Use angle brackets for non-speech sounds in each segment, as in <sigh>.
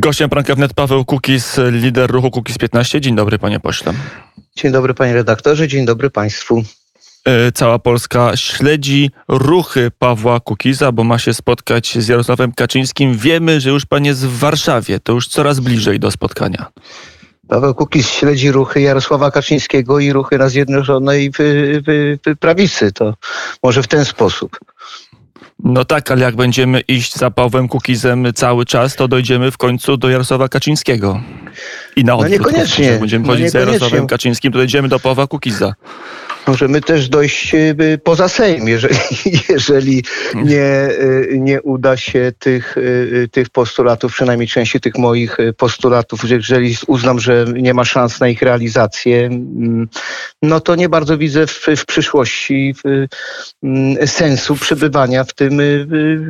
Gościem Pranka Wnet Paweł Kukis, lider ruchu Kukis 15. Dzień dobry panie pośle. Dzień dobry panie redaktorze, dzień dobry państwu. E, cała Polska śledzi ruchy Pawła Kukiza, bo ma się spotkać z Jarosławem Kaczyńskim. Wiemy, że już pan jest w Warszawie, to już coraz bliżej do spotkania. Paweł Kukiz śledzi ruchy Jarosława Kaczyńskiego i ruchy na Zjednoczonej Prawicy. To może w ten sposób. No tak, ale jak będziemy iść za Pawłem Kukizem cały czas, to dojdziemy w końcu do Jarosława Kaczyńskiego. I na odwrót. No niekoniecznie. Będziemy no chodzić za Jarosławem Kaczyńskim, to dojdziemy do Pawła Kukiza. Możemy też dojść y, poza Sejm, jeżeli, <laughs> jeżeli nie, y, nie uda się tych, y, tych postulatów, przynajmniej części tych moich postulatów, jeżeli uznam, że nie ma szans na ich realizację, mm, no to nie bardzo widzę w, w przyszłości w, mm, sensu przebywania w tym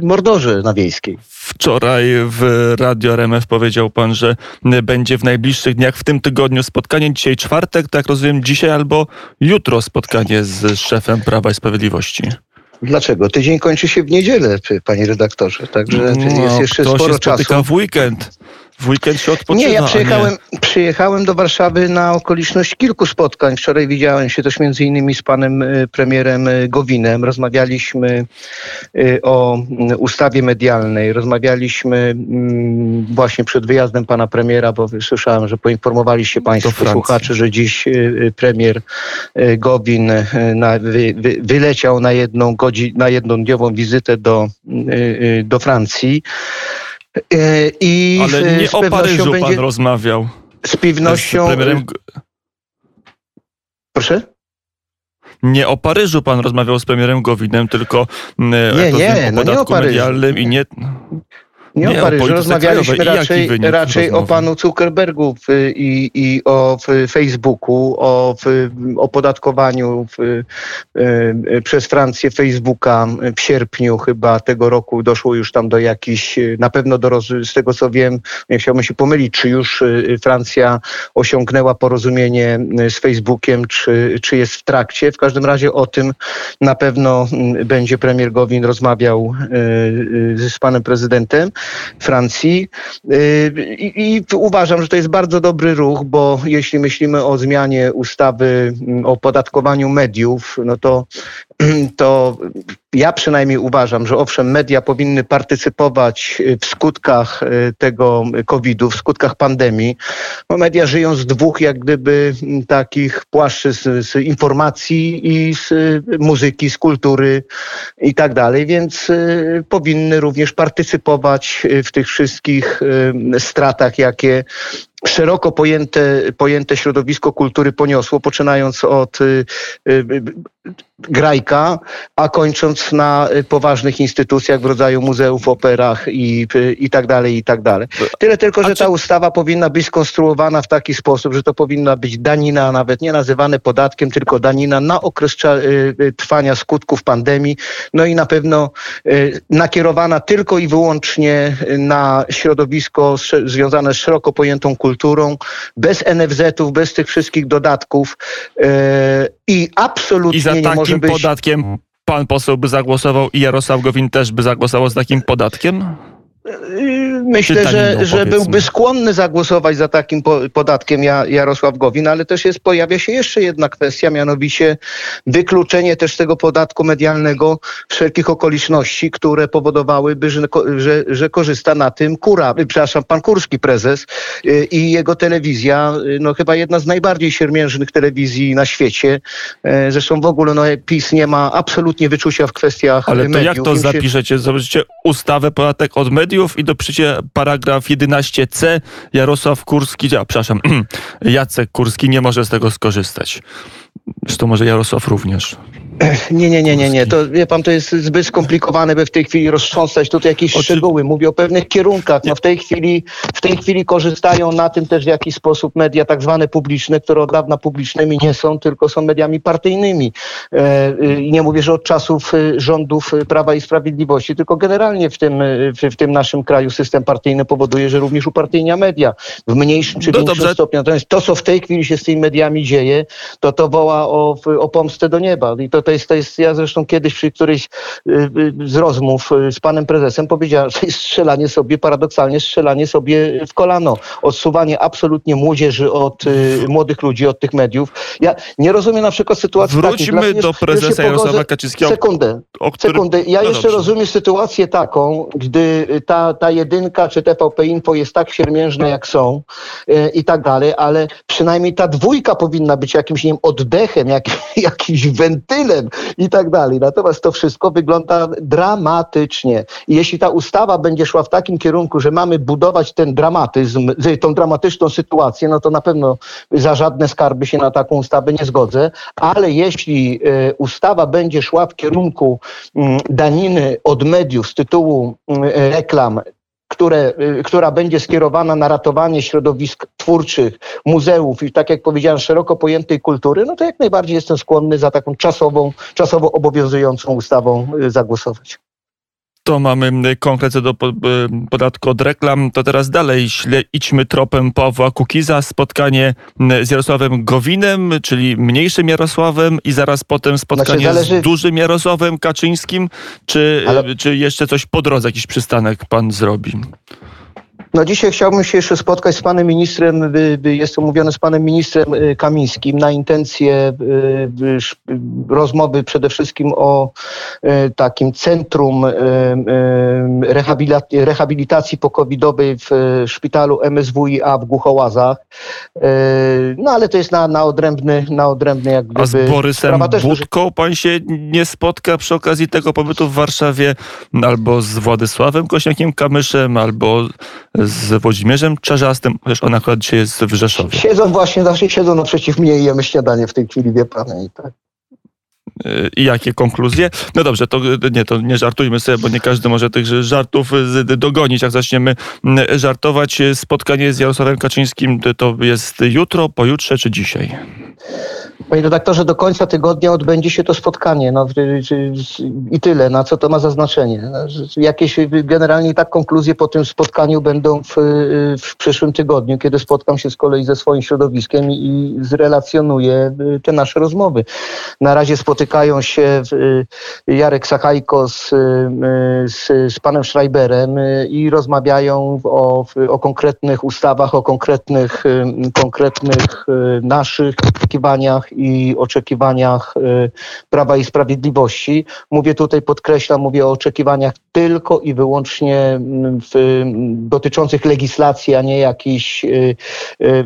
mordorze na wiejskiej. Wczoraj w Radio RMF powiedział pan, że będzie w najbliższych dniach, w tym tygodniu spotkanie. Dzisiaj czwartek, tak rozumiem, dzisiaj albo jutro spotkanie z szefem Prawa i Sprawiedliwości. Dlaczego? Tydzień kończy się w niedzielę, panie redaktorze, także no, jest jeszcze sporo się czasu. w weekend. W weekend się odpoczywa. Nie, ja przyjechałem, nie... przyjechałem do Warszawy na okoliczność kilku spotkań. Wczoraj widziałem się też między innymi z panem y, premierem y, Gowinem. Rozmawialiśmy y, o ustawie medialnej. Rozmawialiśmy właśnie przed wyjazdem pana premiera, bo słyszałem, że poinformowaliście państwo słuchaczy, że dziś premier Gowin na, wy, wy, wyleciał na jedną godzinę, na jednodniową wizytę do, do Francji. E, I Ale nie o Paryżu pan rozmawiał. Z pewnością. Z premierem... Proszę? Nie o Paryżu pan rozmawiał z premierem Gowinem, tylko nie, nie, o no nie o Paryżu. medialnym i nie... Nie, nie o Paryżu, rozmawialiśmy raczej, raczej o panu Zuckerbergu i, i o Facebooku, o opodatkowaniu e, przez Francję Facebooka w sierpniu chyba tego roku doszło już tam do jakichś, na pewno do, z tego co wiem, nie chciałbym się pomylić, czy już e, Francja osiągnęła porozumienie e, z Facebookiem, czy, czy jest w trakcie. W każdym razie o tym na pewno będzie premier Gowin rozmawiał z panem prezydentem. Francji. Y, I, I, uważam, że to jest bardzo dobry ruch, bo jeśli myślimy o zmianie ustawy mm, o podatkowaniu mediów, no to, <clears throat> to ja przynajmniej uważam, że owszem, media powinny partycypować w skutkach y, tego COVID-u, w skutkach pandemii. No, media żyją z dwóch jak gdyby takich płaszczyzn, z, informacji i z muzyki, z kultury i tak dalej, więc y, powinny również partycypować w tych wszystkich stratach, jakie szeroko pojęte, pojęte środowisko kultury poniosło, poczynając od y, y, grajka, a kończąc na poważnych instytucjach w rodzaju muzeów, operach i, i tak dalej, i tak dalej. Tyle tylko, że ta ustawa powinna być skonstruowana w taki sposób, że to powinna być danina, nawet nie nazywane podatkiem, tylko danina na okres trwania skutków pandemii, no i na pewno nakierowana tylko i wyłącznie na środowisko związane z szeroko pojętą kulturą, kulturą, bez NFZ-ów, bez tych wszystkich dodatków yy, i absolutnie I za nie może być... podatkiem pan poseł by zagłosował i Jarosław Gowin też by zagłosował z takim podatkiem? Myślę, że, że byłby skłonny zagłosować za takim podatkiem Jarosław Gowin, ale też jest, pojawia się jeszcze jedna kwestia, mianowicie wykluczenie też tego podatku medialnego wszelkich okoliczności, które powodowałyby, że, że, że korzysta na tym Kura, przepraszam, pan Kurski prezes y, i jego telewizja, y, no chyba jedna z najbardziej siermiężnych telewizji na świecie. Y, zresztą w ogóle no, PiS nie ma absolutnie wyczucia w kwestiach ale to mediów. jak to zapiszecie? Zobaczycie ustawę podatek od mediów mediów i dopiszcie paragraf 11c. Jarosław Kurski, a przepraszam, <clears throat> Jacek Kurski nie może z tego skorzystać. Zresztą może Jarosław również. <clears throat> Nie, nie, nie, nie, nie. To wie pan, to jest zbyt skomplikowane, by w tej chwili roztrząsać tutaj jakieś szczegóły. Mówię o pewnych kierunkach. No w tej chwili, w tej chwili korzystają na tym też w jakiś sposób media tak zwane publiczne, które od dawna publicznymi nie są, tylko są mediami partyjnymi. E, I nie mówię, że od czasów e, rządów e, Prawa i Sprawiedliwości, tylko generalnie w tym, w, tym naszym kraju system partyjny powoduje, że również upartyjnia media w mniejszym czy no większym dobrze. stopniu. Natomiast to, co w tej chwili się z tymi mediami dzieje, to to woła o, o pomstę do nieba. I to to jest, to jest, ja zresztą kiedyś przy którejś z rozmów z panem prezesem powiedziałem, że jest strzelanie sobie, paradoksalnie strzelanie sobie w kolano. Odsuwanie absolutnie młodzieży od młodych ludzi, od tych mediów. Ja nie rozumiem na przykład sytuacji Wróćmy takich, do prezesa Jarosława Kaczyńskiego. Sekundę, który... sekundę. Ja no jeszcze dobrze. rozumiem sytuację taką, gdy ta, ta jedynka czy TVP Info jest tak siermiężne jak są i tak dalej, ale przynajmniej ta dwójka powinna być jakimś nie wiem, oddechem, jak, <laughs> jakimś wentylem i tak dalej. Natomiast to wszystko wygląda dramatycznie. I jeśli ta ustawa będzie szła w takim kierunku, że mamy budować ten dramatyzm, tą dramatyczną sytuację, no to na pewno za żadne skarby się na taką ustawę nie zgodzę, ale jeśli e, ustawa będzie szła w kierunku mm, daniny od mediów z tytułu mm, reklam które, y, która będzie skierowana na ratowanie środowisk twórczych, muzeów i tak jak powiedziałem, szeroko pojętej kultury, no to jak najbardziej jestem skłonny za taką czasową, czasowo obowiązującą ustawą y, zagłosować to mamy konkret do podatku od reklam. To teraz dalej śle, idźmy tropem Pawła Kukiza. Spotkanie z Jarosławem Gowinem, czyli mniejszym Jarosławem i zaraz potem spotkanie znaczy, zależy... z dużym Jarosławem Kaczyńskim. Czy, Ale... czy jeszcze coś po drodze, jakiś przystanek pan zrobi? No dzisiaj chciałbym się jeszcze spotkać z panem ministrem, jest umówione z panem ministrem y, Kamińskim na intencje y, rozmowy przede wszystkim o y, takim centrum rehabilitacji pokowidowej w szpitalu MSWiA w Głuchołazach. No ale to jest na, na odrębny, na odrębny jak gdyby... A z Borysem Budką pan się nie spotka przy okazji tego pobytu w Warszawie albo z Władysławem Kośniakiem Kamyszem, albo z Włodzimierzem Czarzastym, chociaż on akurat dzisiaj jest w Rzeszowie. Siedzą właśnie, zawsze siedzą naprzeciw mnie i jemy śniadanie w tej chwili, wie pan. I tak. I jakie konkluzje? No dobrze, to nie, to nie żartujmy sobie, bo nie każdy może tych żartów dogonić. Jak zaczniemy żartować, spotkanie z Jarosławem Kaczyńskim to jest jutro, pojutrze czy dzisiaj? Panie redaktorze, do końca tygodnia odbędzie się to spotkanie no, i tyle. Na co to ma zaznaczenie? No, jakieś generalnie tak konkluzje po tym spotkaniu będą w, w przyszłym tygodniu, kiedy spotkam się z kolei ze swoim środowiskiem i zrelacjonuję y, te nasze rozmowy. Na razie spotykają się y, Jarek Sachajko z, y, z, z panem Schreiberem i rozmawiają o, o konkretnych ustawach, o konkretnych, konkretnych naszych oczekiwaniach i oczekiwaniach y, Prawa i Sprawiedliwości. Mówię tutaj, podkreślam, mówię o oczekiwaniach tylko i wyłącznie mm, w, dotyczących legislacji, a nie jakichś y,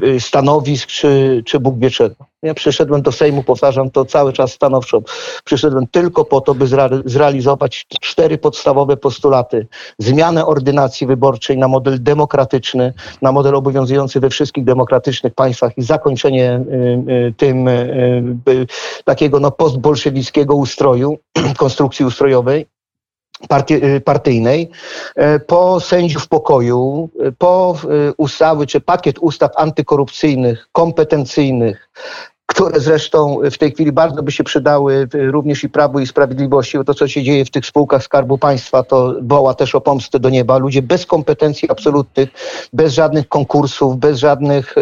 y, stanowisk czy, czy Bóg wie czego. Ja przyszedłem do Sejmu, powtarzam to cały czas stanowczo. Przyszedłem tylko po to, by zrealizować cztery podstawowe postulaty. Zmianę ordynacji wyborczej na model demokratyczny, na model obowiązujący we wszystkich demokratycznych państwach i zakończenie y, y, tym y, takiego no, postbolszewickiego ustroju, <clears throat> konstrukcji ustrojowej partyjnej, po sędziów pokoju, po ustawy czy pakiet ustaw antykorupcyjnych, kompetencyjnych, które zresztą w tej chwili bardzo by się przydały również i Prawu i Sprawiedliwości, bo to, co się dzieje w tych spółkach Skarbu Państwa, to woła też o pomstę do nieba. Ludzie bez kompetencji absolutnych, bez żadnych konkursów, bez, żadnych,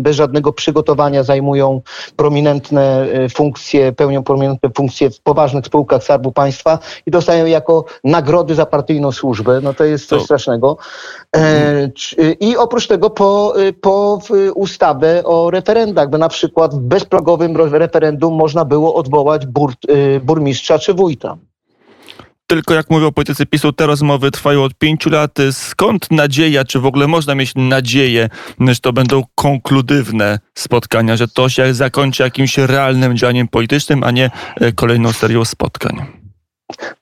bez żadnego przygotowania zajmują prominentne e, funkcje, pełnią prominentne funkcje w poważnych spółkach Skarbu Państwa i dostają jako nagrody za partyjną służbę. No to jest coś to... strasznego. E, I oprócz tego po, e, po ustawę o referendach, by na przykład w progowym referendum można było odwołać bur, y, burmistrza czy wójta. Tylko jak mówią politycy PiSu, te rozmowy trwają od pięciu lat. Skąd nadzieja, czy w ogóle można mieć nadzieję, że to będą konkludywne spotkania, że to się zakończy jakimś realnym działaniem politycznym, a nie e, kolejną serią spotkań?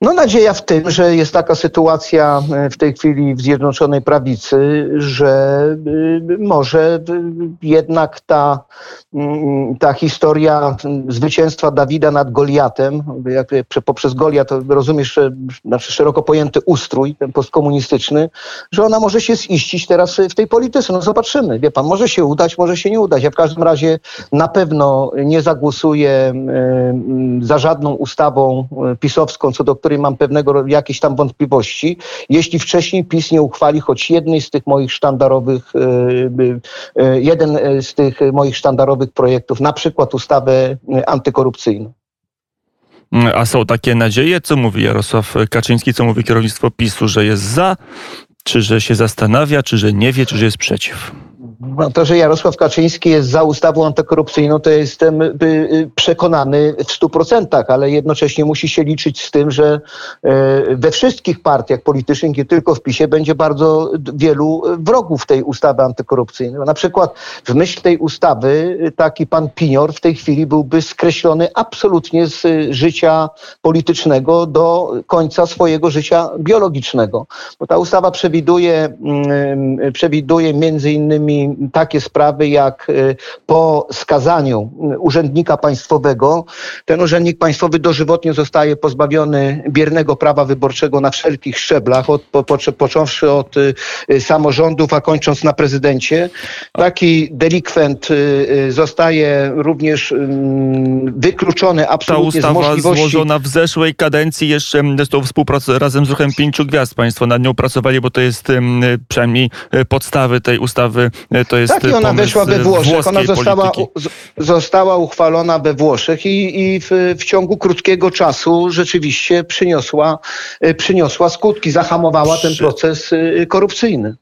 No nadzieja w tym, że jest taka sytuacja e, w tej chwili w Zjednoczonej Prawicy, że y, może jednak ta, mm, ta historia zwycięstwa Dawida nad Goliatem, jak poprzez Goliat rozumiesz, znaczy szeroko pojęty ustrój, ten postkomunistyczny, że ona może się ziścić teraz w tej polityce. No zobaczymy, wie pan, może się udać, może się nie udać. Ja w każdym razie na pewno nie zagłosuję za żadną ustawą e, pisowską, co do której mam pewnego jakieś tam wątpliwości, jeśli wcześniej PiS nie uchwali choć jednej z tych moich sztandarowych, e, e, jeden z tych moich sztandarowych projektów, na przykład ustawę antykorupcyjną. A są takie nadzieje? Co mówi Jarosław Kaczyński, co mówi kierownictwo PiSu, że jest za, czy że się zastanawia, czy że nie wie, czy że jest przeciw? No to, że Jarosław Kaczyński jest za ustawą antykorupcyjną, to jestem y, y, przekonany w stu procentach, ale jednocześnie musi się liczyć z tym, że e, we wszystkich partiach politycznych, nie tylko w PiSie, będzie bardzo wielu wrogów tej ustawy antykorupcyjnej. Na przykład w myśl tej ustawy taki pan Pinior w tej chwili byłby skreślony absolutnie z życia politycznego do końca swojego życia biologicznego. Bo ta ustawa przewiduje, mm, przewiduje między innymi takie sprawy jak y, po skazaniu urzędnika państwowego, ten urzędnik państwowy dożywotnie zostaje pozbawiony biernego prawa wyborczego na wszelkich szczeblach, od, po, po, począwszy od y, samorządów, a kończąc na prezydencie. Taki delikwent y, zostaje również wykluczony absolutnie Ta ustawa złożona w zeszłej kadencji jeszcze z tą współpracą razem z ruchem Pięciu Gwiazd państwo nad nią pracowali, bo to jest przynajmniej podstawy tej ustawy to jest tak, i ona weszła we Włoszech. Ona została, została uchwalona we Włoszech i, i w, w, ciągu krótkiego czasu rzeczywiście przyniosła, e, przyniosła skutki, zahamowała ten proces e, korupcyjny.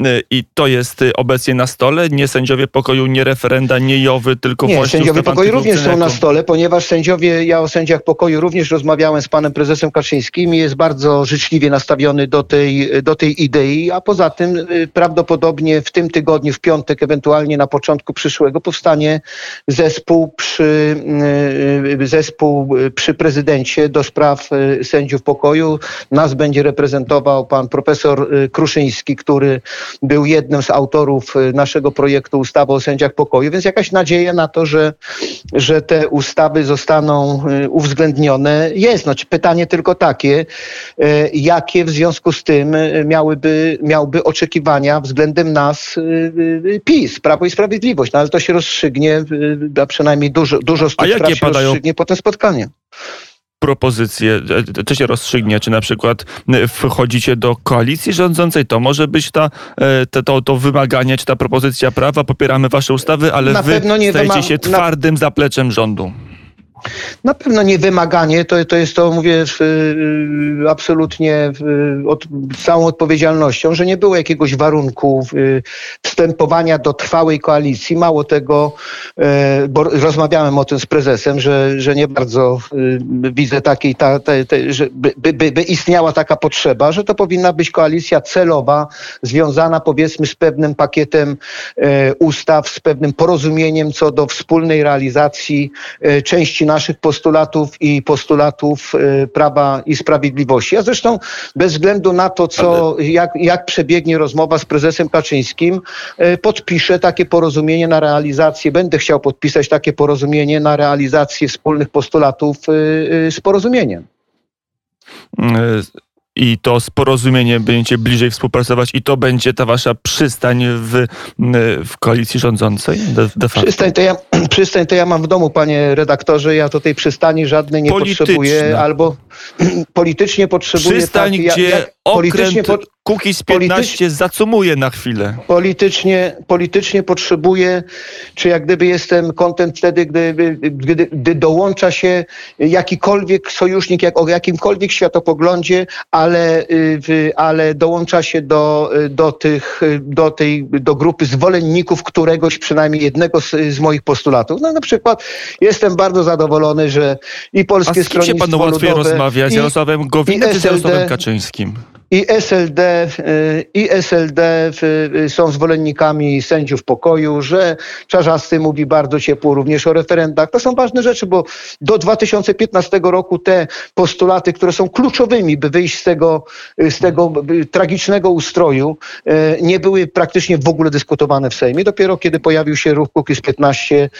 Y, I to jest y, obecnie na stole? Nie sędziowie pokoju, nie referenda, nie Jowy, tylko nie, właśnie sędziowie pokoju również są na stole, ponieważ sędziowie, ja o sędziach pokoju również rozmawiałem z panem prezesem Kaczyńskim i jest bardzo życzliwie nastawiony do tej, do tej idei, a poza tym y, prawdopodobnie w tym tygodniu, w piątek, ewentualnie na początku przyszłego powstanie zespół przy, zespół przy prezydencie do spraw sędziów pokoju. Nas będzie reprezentował pan profesor Kruszyński, który był jednym z autorów y, naszego projektu ustawy o sędziach pokoju, więc jakaś nadzieja na to, że, że te ustawy zostaną y, uwzględnione. Jest. No, pytanie tylko takie, y, jakie w związku z tym miałyby, miałby oczekiwania względem nas PiS, Prawo i Sprawiedliwość, no, ale to się rozstrzygnie, a przynajmniej dużo, dużo z tych a jakie się padają... rozstrzygnie po tym spotkaniu propozycje, to się rozstrzygnie, czy na przykład wchodzicie do koalicji rządzącej, to może być ta, to, to, to wymaganie, czy ta propozycja prawa, popieramy wasze ustawy, ale na wy stajecie się twardym na... zapleczem rządu. Na pewno nie wymaganie, to, to jest to, mówię, y, absolutnie od, z całą odpowiedzialnością, że nie było jakiegoś warunku y, wstępowania do trwałej koalicji. Mało tego, y, bo rozmawiałem o tym z prezesem, że, że nie bardzo widzę takiej, ta, ta, ta, że by, by, by istniała taka potrzeba, że to powinna być koalicja celowa, związana powiedzmy z pewnym pakietem ustaw, z pewnym porozumieniem co do wspólnej realizacji części naszych postulatów i postulatów y, Prawa i Sprawiedliwości. Ja zresztą bez względu na to, co, jak, jak przebiegnie rozmowa z prezesem Kaczyńskim, y, podpiszę takie porozumienie na realizację, będę chciał podpisać takie porozumienie na realizację wspólnych postulatów y, z porozumieniem i to z porozumieniem będziecie bliżej współpracować i to będzie ta wasza przystań w, w koalicji rządzącej de, de. Przystań to, ja, <clears throat> przystań to ja mam w domu, panie redaktorze. Ja to tej przystani żadnej nie potrzebuję. Albo <clears throat> politycznie potrzebuję... Przystań, tak, gdzie ja, okręt po, Kukiz 15 zacumuje na chwilę. Politycznie, politycznie potrzebuje, czy jak gdyby jestem kontent wtedy, gdy, gdy, gdy dołącza się jakikolwiek sojusznik jak, o jakimkolwiek światopoglądzie, ale, y, ale dołącza się do, do, tych, do tej do grupy zwolenników któregoś przynajmniej jednego z, z moich postulatów. No na przykład jestem bardzo zadowolony, że i Polskie A z kim się panu łatwiej rozmawia? Z Jarosławem Gowinem czy z Jarosławem Kaczyńskim? I SLD, y, i SLD y, są zwolennikami sędziów pokoju, że Czarzasty mówi bardzo ciepło również o referendach. To są ważne rzeczy, bo do 2015 roku te postulaty, które są kluczowymi, by wyjść z tego, z tego tragicznego ustroju, y, nie były praktycznie w ogóle dyskutowane w Sejmie. Dopiero kiedy pojawił się ruch Kukiz 15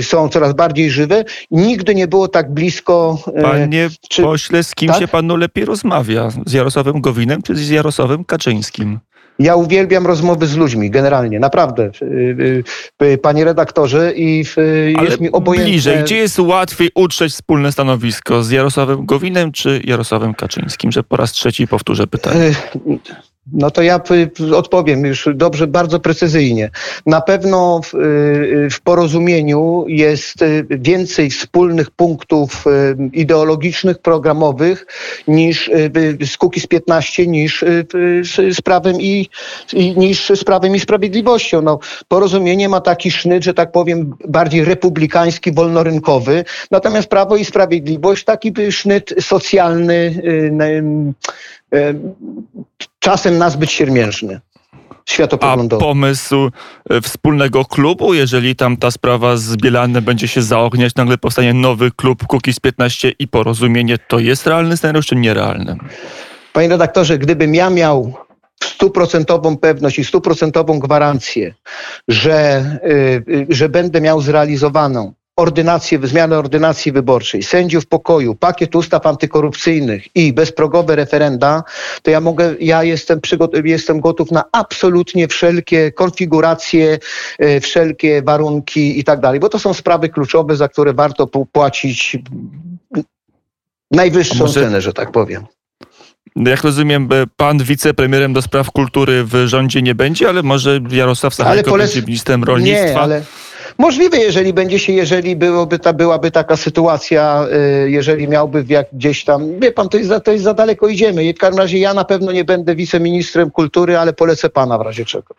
są coraz bardziej żywe. Nigdy nie było tak blisko... Panie czy, pośle, z kim tak? się panu lepiej rozmawia? Z Jarosławem Gowinem czy z Jarosławem Kaczyńskim? Ja uwielbiam rozmowy z ludźmi, generalnie, naprawdę, y, y, y, panie redaktorze, i jest Ale mi obojętne... bliżej, gdzie jest łatwiej utrzeć wspólne stanowisko, z Jarosławem Gowinem czy Jarosławem Kaczyńskim? Że po raz trzeci powtórzę pytanie. No to ja odpowiem już dobrze, bardzo precyzyjnie. Na pewno w, y, w, porozumieniu jest y, więcej wspólnych punktów y, ideologicznych, programowych niż z Kukiz 15 niż z prawem i, niż z prawem i sprawiedliwością. No, porozumienie ma taki sznyt, że tak powiem, bardziej republikański, wolnorynkowy, natomiast Prawo i Sprawiedliwość taki sznyt socjalny, czasem nazbyt siermiężny światopoglądowy. A pomysł e, wspólnego klubu, jeżeli tam ta sprawa z Bielanem będzie się zaogniać, nagle powstanie nowy klub Kukiz 15 i porozumienie, to jest realny scenariusz czy nierealny? Panie redaktorze, gdybym ja miał stuprocentową pewność i stuprocentową gwarancję, że, yy, że będę miał zrealizowaną ordynację, zmianę ordynacji wyborczej, sędziów pokoju, pakiet ustaw antykorupcyjnych i bezprogowe referenda, to ja mogę, ja jestem, jestem gotów na absolutnie wszelkie konfiguracje, e, wszelkie warunki i tak dalej, bo to są sprawy kluczowe, za które warto płacić najwyższą może... cenę, że tak powiem. Jak rozumiem, pan wicepremierem do spraw kultury w rządzie nie będzie, ale może Jarosław Sachajko polec... będzie ministrem rolnictwa. Nie, ale Możliwe, jeżeli będzie się, jeżeli byłoby ta, byłaby taka sytuacja, y, jeżeli miałby jak gdzieś tam, wie pan, to jest, za, to jest za daleko idziemy. W każdym razie ja na pewno nie będę wiceministrem kultury, ale polecę pana w razie czego.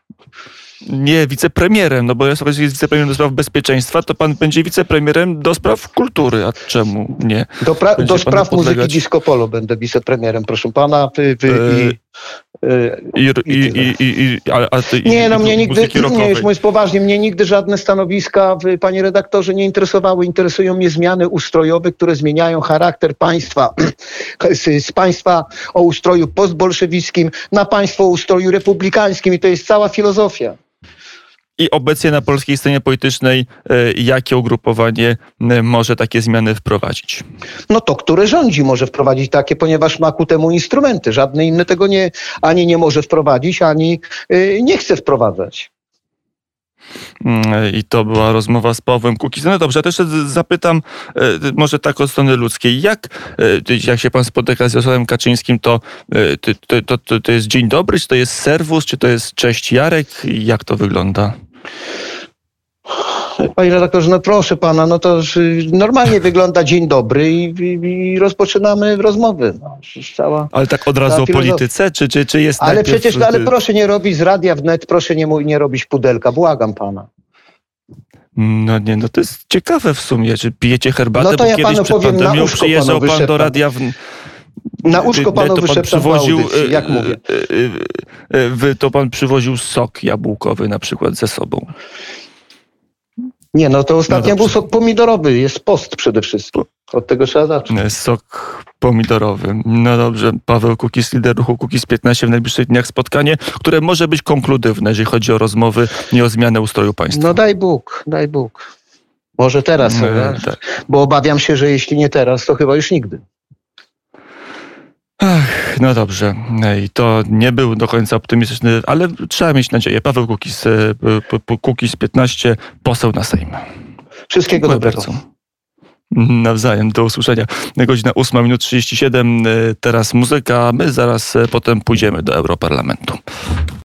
Nie wicepremierem, no bo ja sobie jest wicepremierem do spraw bezpieczeństwa, to pan będzie wicepremierem do spraw kultury, a czemu nie? Do, pra- do spraw muzyki disco polo będę wicepremierem, proszę pana. Wy, wy, i... I, i, i, a ty, nie, no mnie nigdy, nie, już mówiąc poważnie, mnie nigdy żadne stanowiska, panie redaktorze, nie interesowały. Interesują mnie zmiany ustrojowe, które zmieniają charakter państwa <clears throat> z, z państwa o ustroju postbolszewickim na państwo o ustroju republikańskim i to jest cała filozofia. I obecnie na polskiej scenie politycznej e, jakie ugrupowanie e, może takie zmiany wprowadzić? No to, które rządzi może wprowadzić takie, ponieważ ma ku temu instrumenty. Żadne inne tego nie, ani nie może wprowadzić, ani e, nie chce wprowadzać. Mm, I to była rozmowa z Pawłem Kukizem. No dobrze, ja też zapytam może tak od strony ludzkiej. Jak, jak się pan spotyka z Jarosławem Kaczyńskim, to, to, to, to, to jest dzień dobry, czy to jest serwus, czy to jest cześć Jarek? Jak to wygląda? Panie redaktorze, no proszę pana, no to normalnie wygląda dzień dobry i, i, i rozpoczynamy rozmowy. No, cała, ale tak od razu o polityce, czy, czy, czy jest Ale przecież, ale proszę nie robić z radia wnet, proszę nie, nie robić pudelka, błagam pana. No nie, no to jest ciekawe w sumie, czy pijecie herbatę, no to bo ja kiedyś przed pandemią przyjeżdżał pan do radia w... Na uszko panu to pan przywoził, audycji, jak mówię. To pan przywoził sok jabłkowy na przykład ze sobą. Nie, no to ostatnio no był sok pomidorowy, jest post przede wszystkim. Od tego trzeba zacząć. Sok pomidorowy. No dobrze, Paweł Kukis, lider ruchu Kukis 15 w najbliższych dniach spotkanie, które może być konkludywne, jeżeli chodzi o rozmowy, nie o zmianę ustroju państwa. No daj Bóg, daj Bóg. Może teraz, e, tak. bo obawiam się, że jeśli nie teraz, to chyba już nigdy. Ach, no dobrze. I to nie był do końca optymistyczny, ale trzeba mieć nadzieję. Paweł Kukis, e, Kukis 15, poseł na Sejm. Wszystkiego Dziękuję dobrego. Bardzo. Nawzajem, do usłyszenia. Godzina 8 minut 37, e, teraz muzyka, my zaraz e, potem pójdziemy do Europarlamentu.